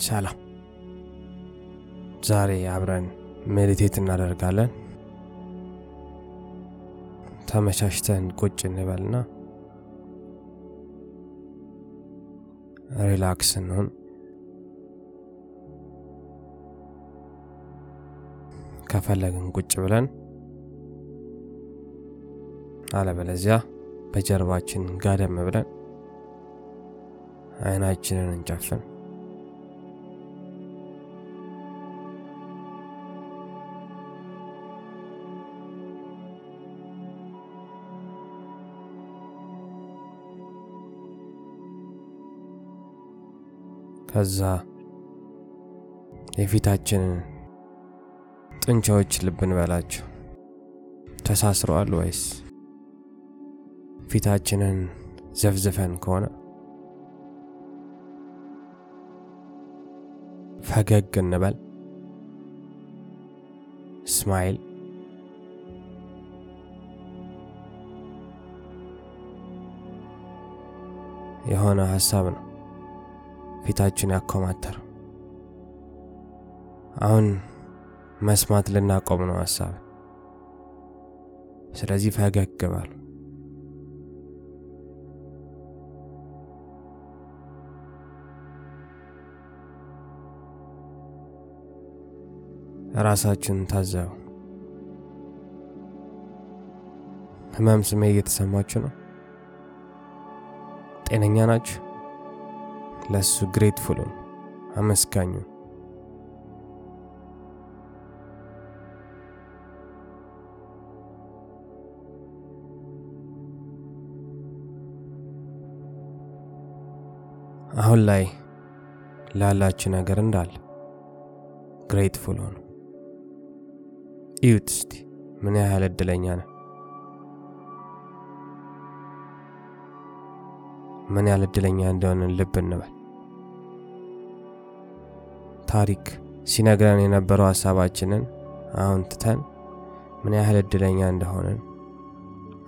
ሰላም። ዛሬ አብረን meditate እናደርጋለን። ተመቻችተን ቁጭ እንበልና relax እንሁን። ከፈለግን ቁጭ ብለን አለበለዚያ በጀርባችን ጋደም ብለን አይናችንን እንጨፍን። ከዛ የፊታችንን ጡንቻዎች ልብ እንበላቸው። ተሳስረዋል ወይስ ፊታችንን ዘፍዝፈን ከሆነ ፈገግ እንበል። ስማይል የሆነ ሀሳብ ነው ፊታችን ያኮማተረው። አሁን መስማት ልናቆም ነው ሀሳብ። ስለዚህ ፈገግ በሉ። ራሳችን ታዘቡ። ህመም ስሜት እየተሰማችሁ ነው? ጤነኛ ናችሁ? ለሱ ግሬትፉሉን አመስጋኙ። አሁን ላይ ላላችሁ ነገር እንዳለ ግሬትፉል ሆኑ። እዩት እስቲ ምን ያህል እድለኛ ነው። ምን ያህል እድለኛ እንደሆንን ልብ እንበል። ታሪክ ሲነግረን የነበረው ሀሳባችንን አሁን ትተን ምን ያህል እድለኛ እንደሆንን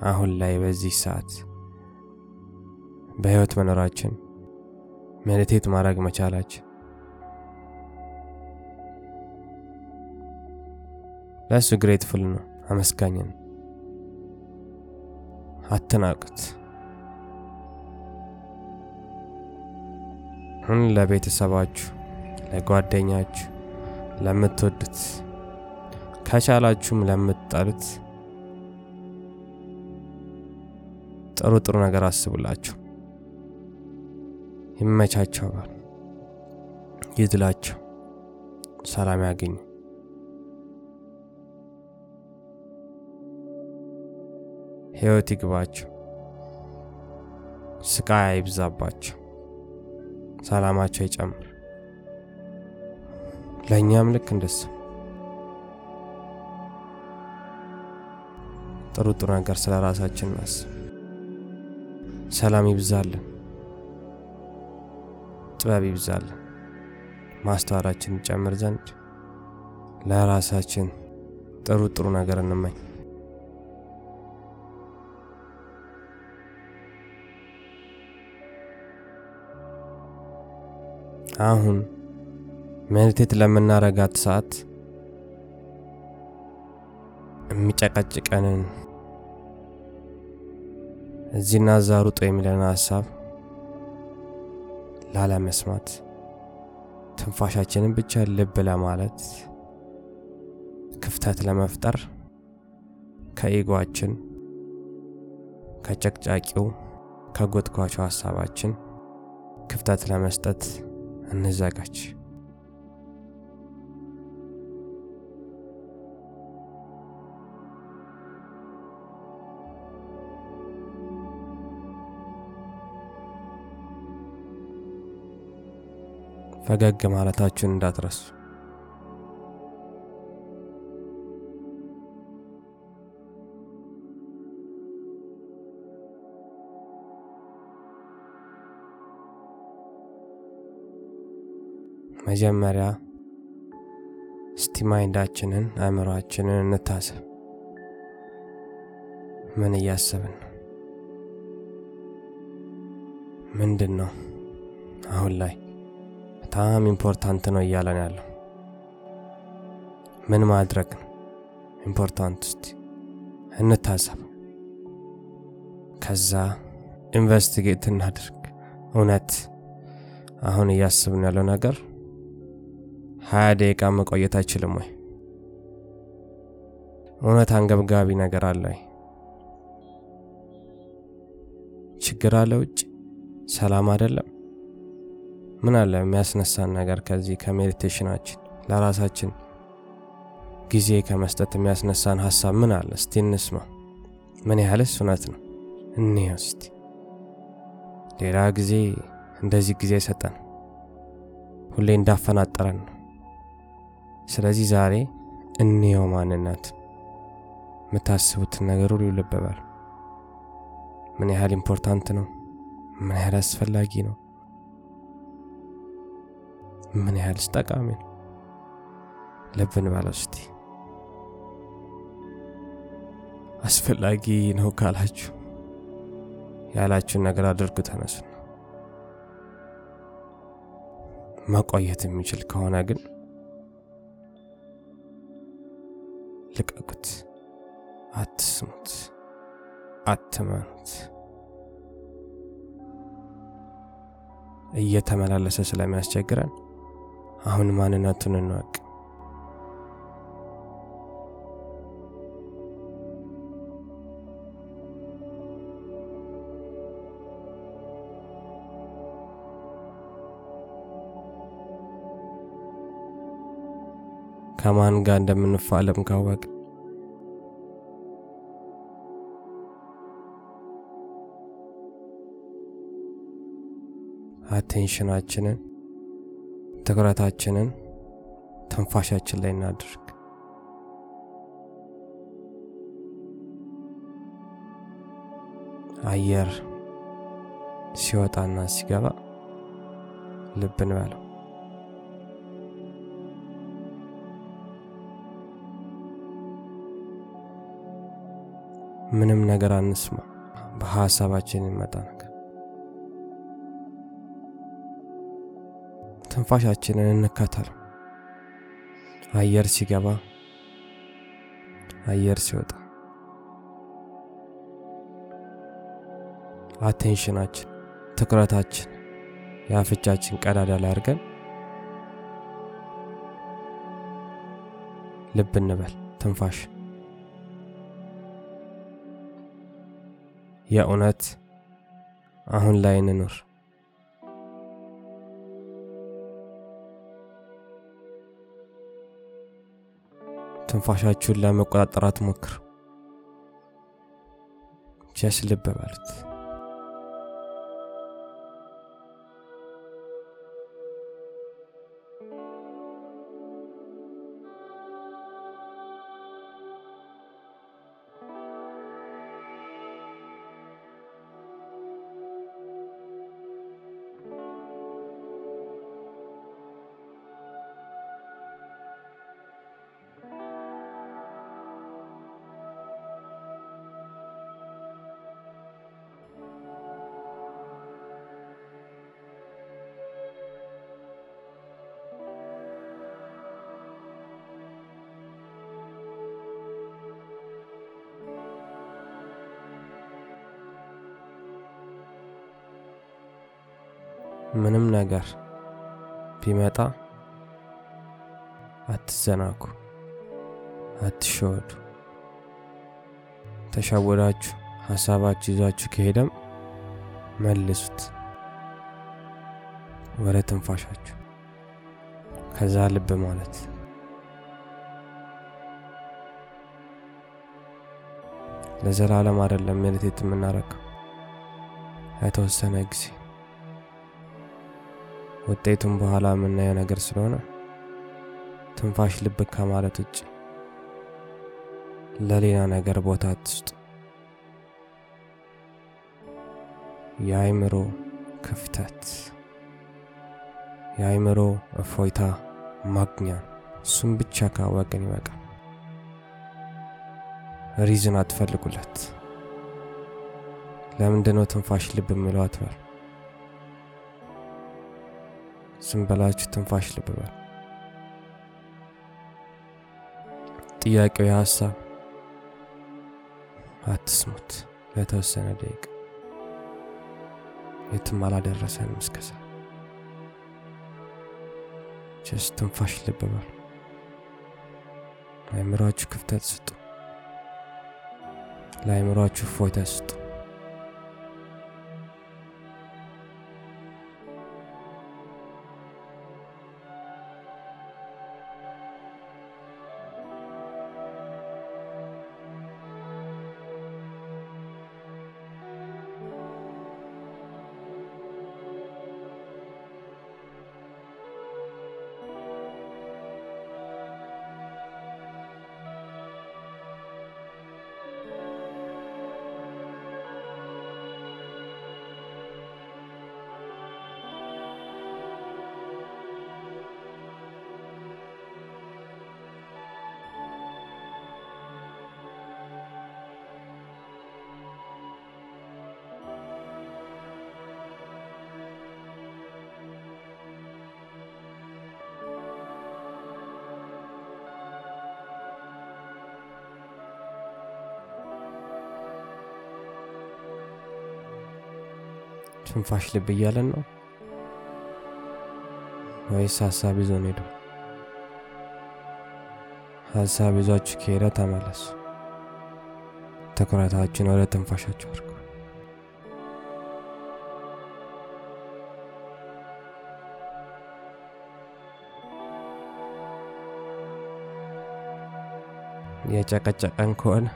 አሁን ላይ በዚህ ሰዓት በህይወት መኖራችን ሜዲቴት ማድረግ መቻላችን ለእሱ ግሬትፉል ነው። አመስጋኝን አትናቁት። ለቤተሰባችሁ፣ ለጓደኛችሁ፣ ለምትወዱት ከቻላችሁም ለምትጠሉት ጥሩ ጥሩ ነገር አስቡላችሁ። ይመቻቸው፣ ይድላቸው፣ ሰላም ያገኙ። ሕይወት ይግባቸው፣ ስቃይ አይብዛባቸው፣ ሰላማቸው ይጨምር። ለእኛም ልክ እንደሱ ጥሩ ጥሩ ነገር ስለ ራሳችን እናስብ። ሰላም ይብዛልን፣ ጥበብ ይብዛልን፣ ማስተዋላችን ይጨምር ዘንድ ለራሳችን ጥሩ ጥሩ ነገር እንመኝ። አሁን ሜዲቴት ለምናረጋት ሰዓት የሚጨቀጭቀንን እዚህና እዛ ሩጦ የሚለን ሀሳብ ላለመስማት ትንፋሻችንን ብቻ ልብ ለማለት ክፍተት ለመፍጠር ከኢጓችን ከጨቅጫቂው ከጎትኳቸው ሀሳባችን ክፍተት ለመስጠት እንዘጋጅ። ፈገግ ማለታችሁን እንዳትረሱ። መጀመሪያ እስቲ ማይንዳችንን አእምሯችንን እንታሰብ። ምን እያሰብን ነው? ምንድን ነው አሁን ላይ በጣም important ነው እያለን ያለው ምን ማድረግ ነው important? ውስጥ እንታዘብ። ከዛ investigate እናድርግ። እውነት አሁን እያሰብን ያለው ነገር ሀያ ደቂቃ መቆየት አይችልም ወይ? እውነት አንገብጋቢ ነገር አለ ወይ? ችግር አለ ውጭ? ሰላም አይደለም? ምን አለ የሚያስነሳን ነገር ከዚህ ከሜዲቴሽናችን ለራሳችን ጊዜ ከመስጠት የሚያስነሳን ሀሳብ ምን አለ? እስቲ እንስማ። ምን ያህልስ እውነት ነው? እኒህ እስቲ ሌላ ጊዜ እንደዚህ ጊዜ ሰጠን፣ ሁሌ እንዳፈናጠረን ነው። ስለዚህ ዛሬ እንየው ማንነት የምታስቡትን ነገር ሁሉ በሉ። ምን ያህል important ነው? ምን ያህል አስፈላጊ ነው? ምን ያህልስ ጠቃሚ ነው? ልብ እንበለው እስቲ። አስፈላጊ ነው ካላችሁ ያላችሁን ነገር አድርጉ፣ ተነሱ። መቆየት የሚችል ከሆነ ግን ልቀቁት። አትስሙት፣ አትመኑት። እየተመላለሰ ስለሚያስቸግረን አሁን ማንነቱን እንወቅ። ከማን ጋር እንደምንፋለም ካወቅ አቴንሽናችንን ትኩረታችንን ትንፋሻችን ላይ እናድርግ። አየር ሲወጣና ሲገባ ልብ እንበለው። ምንም ነገር አንስማ፣ በሀሳባችን ይመጣ ነገር። ትንፋሻችንን እንከተል። አየር ሲገባ፣ አየር ሲወጣ፣ አቴንሽናችን ትኩረታችን የአፍንጫችን ቀዳዳ ላይ አድርገን ልብ እንበል። ትንፋሽ የእውነት አሁን ላይ እንኑር። ትንፋሻችሁን ለመቆጣጠር አትሞክሩ። ጀስ ልብ በሉት። ምንም ነገር ቢመጣ አትዘናጉ፣ አትሸወዱ። ተሸወዳችሁ ሀሳባችሁ ይዟችሁ ከሄደም መልሱት ወደ ትንፋሻችሁ። ከዛ ልብ ማለት ለዘላለም አይደለም ሜዲቴት የምናረገው የተወሰነ ጊዜ ውጤቱም በኋላ የምናየው ነገር ስለሆነ ትንፋሽ ልብ ከማለት ውጭ ለሌላ ነገር ቦታ አትስጡ። የአይምሮ ክፍተት የአይምሮ እፎይታ ማግኛ እሱም ብቻ ካወቅን ይበቃል። reason አትፈልጉለት። ለምንድነው ትንፋሽ ልብ የምለው አትበል። ዝም ብላችሁ ትንፋሽ ልብ ጥያቄው የሀሳብ አትስሙት። ለተወሰነ ደቂቃ የትም አላደረሰንም እስከዛ። just ትንፋሽ ልብ በል። ክፍተት ስጡ። ለአእምሯችሁ እፎይታ ስጡ። ትንፋሽ ልብ እያለን ነው ወይስ ሀሳብ ይዞን ሄዶ? ሀሳብ ይዟችሁ ከሄደ ተመለሱ። ትኩረታችን ወደ ትንፋሻችሁ አድርጉ። የጨቀጨቀን ከሆነ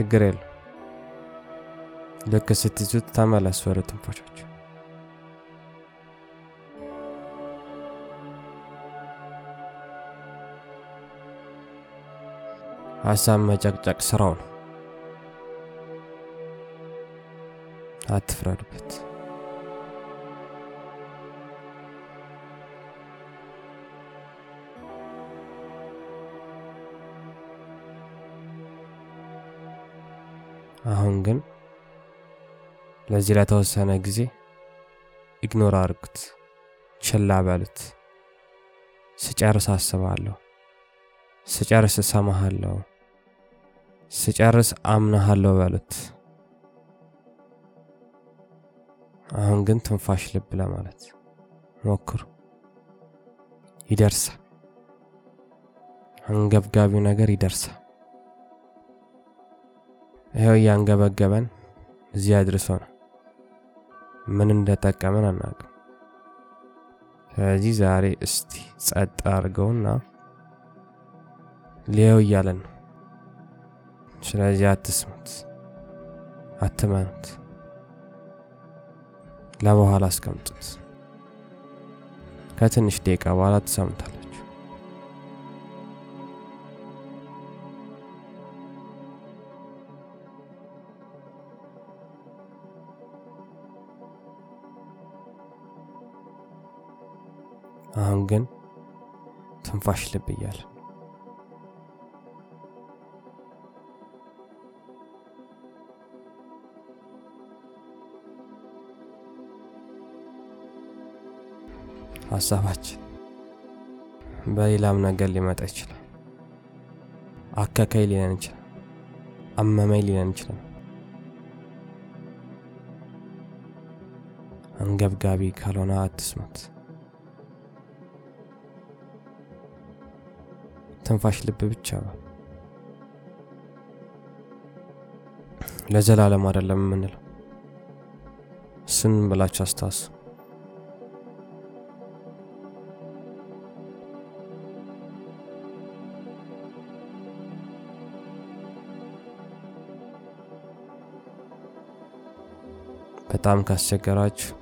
ችግር የለም። ልክ ስትይዙት ተመለሱ ወደ ትንፋሻችሁ። ሀሳብ መጨቅጨቅ ስራው ነው። አትፍረዱበት። አሁን ግን ለዚህ ለተወሰነ ጊዜ ኢግኖር አድርጉት፣ ችላ በሉት። ስጨርስ አስባለሁ፣ ስጨርስ እሰማሃለሁ፣ ስጨርስ አምናሃለሁ በሉት። አሁን ግን ትንፋሽ ልብ ለማለት ሞክሩ። ይደርሳል። አንገብጋቢው ነገር ይደርሳል። ይኸው እያንገበገበን እዚህ አድርሶ ነው። ምን እንደጠቀመን አናውቅም። ስለዚህ ዛሬ እስቲ ጸጥ አድርገውና ሊየው እያለን ነው። ስለዚህ አትስሙት፣ አትመኑት፣ ለበኋላ አስቀምጡት። ከትንሽ ደቂቃ በኋላ ትሰሙታላችሁ። አሁን ግን ትንፋሽ ልብ እያለ ሀሳባችን በሌላም ነገር ሊመጣ ይችላል። አከካይ ሊለን ይችላል። አመመኝ ሊለን ይችላል። አንገብጋቢ ካልሆነ አትስሙት። ትንፋሽ ልብ ብቻ ነው። ለዘላለም አይደለም የምንለው። እሱን ብላችሁ አስታውሱ። በጣም ካስቸገራችሁ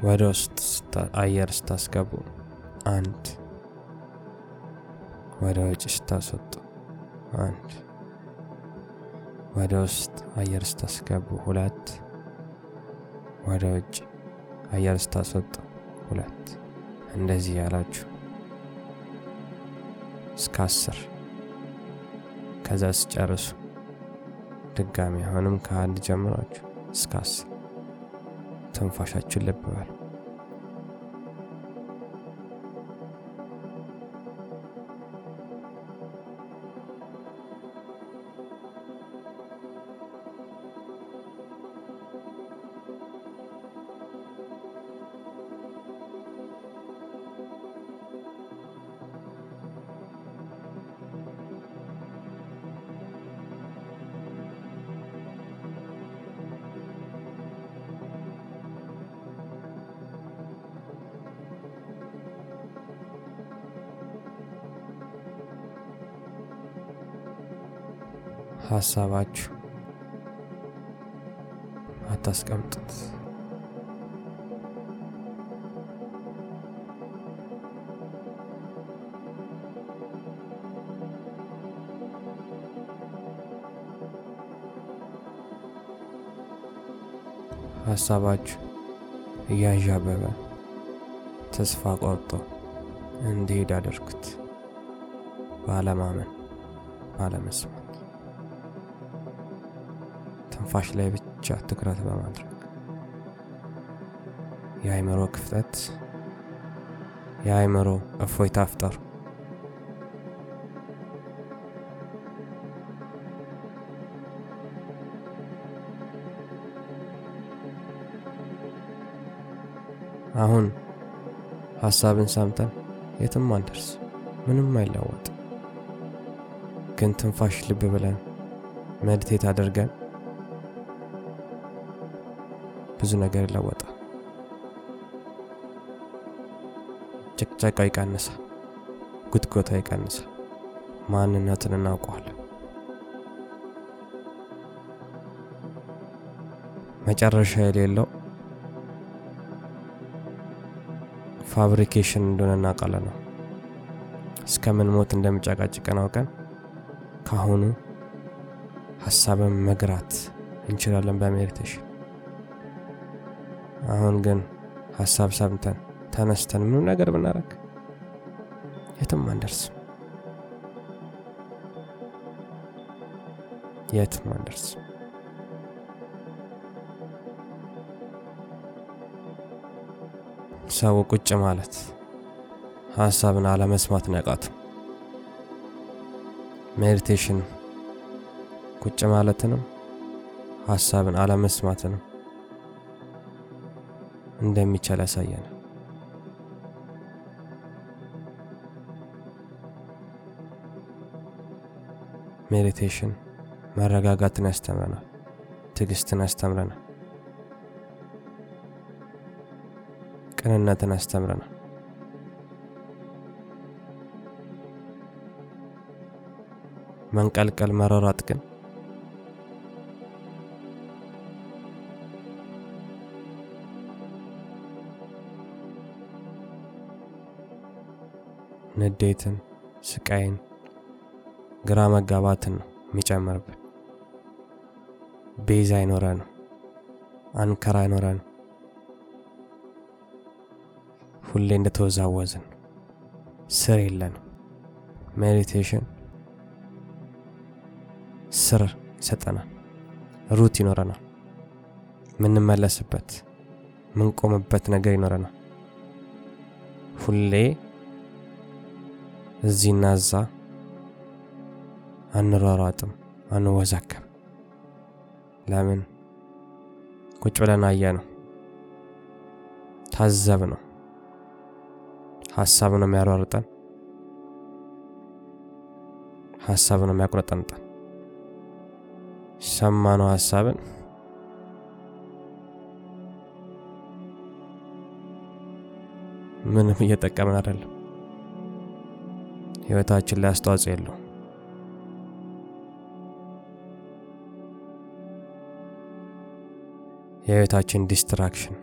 ወደ ውስጥ አየር ስታስገቡ አንድ፣ ወደ ውጭ ስታስወጡ አንድ፣ ወደ ውስጥ አየር ስታስገቡ ሁለት፣ ወደ ውጭ አየር ስታስወጡ ሁለት። እንደዚህ ያላችሁ እስከ አስር ከዛ ስጨርሱ ድጋሚ አሁንም ከአንድ ጀምሯችሁ እስከ አስር ትንፋሻችሁን ልብ ሀሳባችሁ አታስቀምጡት። ሀሳባችሁ እያንዣበበ ተስፋ ቆርጦ እንዲሄድ አድርጉት። ባለማመን፣ ባለመስማት ትንፋሽ ላይ ብቻ ትኩረት በማድረግ የአእምሮ ክፍተት፣ የአእምሮ እፎይታ ፍጠሩ። አሁን ሀሳብን ሰምተን የትም አንደርስ፣ ምንም አይለወጥ። ግን ትንፋሽ ልብ ብለን መድቴት አድርገን ብዙ ነገር ይለወጣል። ጭቅጨቃው ይቀንሳል፣ ጉትጎታ ይቀንሳል፣ ማንነትን እናውቀዋለን። መጨረሻ የሌለው fabrication እንደሆነ እናውቃለን ነው። እስከምን ሞት እንደሚጨቃጭቀን አውቀን ካሁኑ ሀሳብን መግራት እንችላለን በ meditation። አሁን ግን ሀሳብ ሰምተን ተነስተን ምንም ነገር ብናረግ የትም አንደርስም፣ የትም አንደርስም። ሰው ቁጭ ማለት ሀሳብን አለመስማት ነቃቱ። ሜዲቴሽን ቁጭ ማለትንም ሀሳብን አለመስማትንም እንደሚቻል ያሳየናል። ሜዲቴሽን መረጋጋትን ያስተምረናል፣ ትዕግስትን ያስተምረናል፣ ቅንነትን ያስተምረናል። መንቀልቀል መሯሯጥ ግን ንዴትን፣ ስቃይን፣ ግራ መጋባትን ነው የሚጨምርብን። base አይኖረንም፣ anchor አይኖረንም። ሁሌ እንደተወዛወዝን ስር የለንም። meditation ስር ይሰጠናል፣ root ይኖረናል፣ ምንመለስበት ምንቆምበት ነገር ይኖረናል። ሁሌ እዚህና እዛ አንሯሯጥም፣ አንወዛከም። ለምን? ቁጭ ብለን አየ ነው፣ ታዘብ ነው። ሀሳብ ነው የሚያሯርጠን፣ ሀሳብ ነው የሚያቁረጠንጠን። ሰማነው ሀሳብን ምንም እየጠቀምን አይደለም። ህይወታችን ላይ አስተዋጽኦ የለው። የህይወታችን ዲስትራክሽን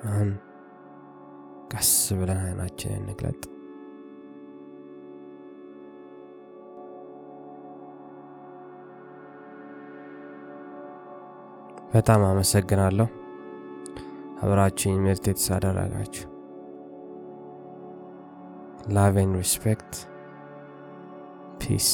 አሁን ቀስ ብለን አይናችንን እንግለጥ። በጣም አመሰግናለሁ አብራችሁኝ meditate ስላደረጋችሁ። love and respect peace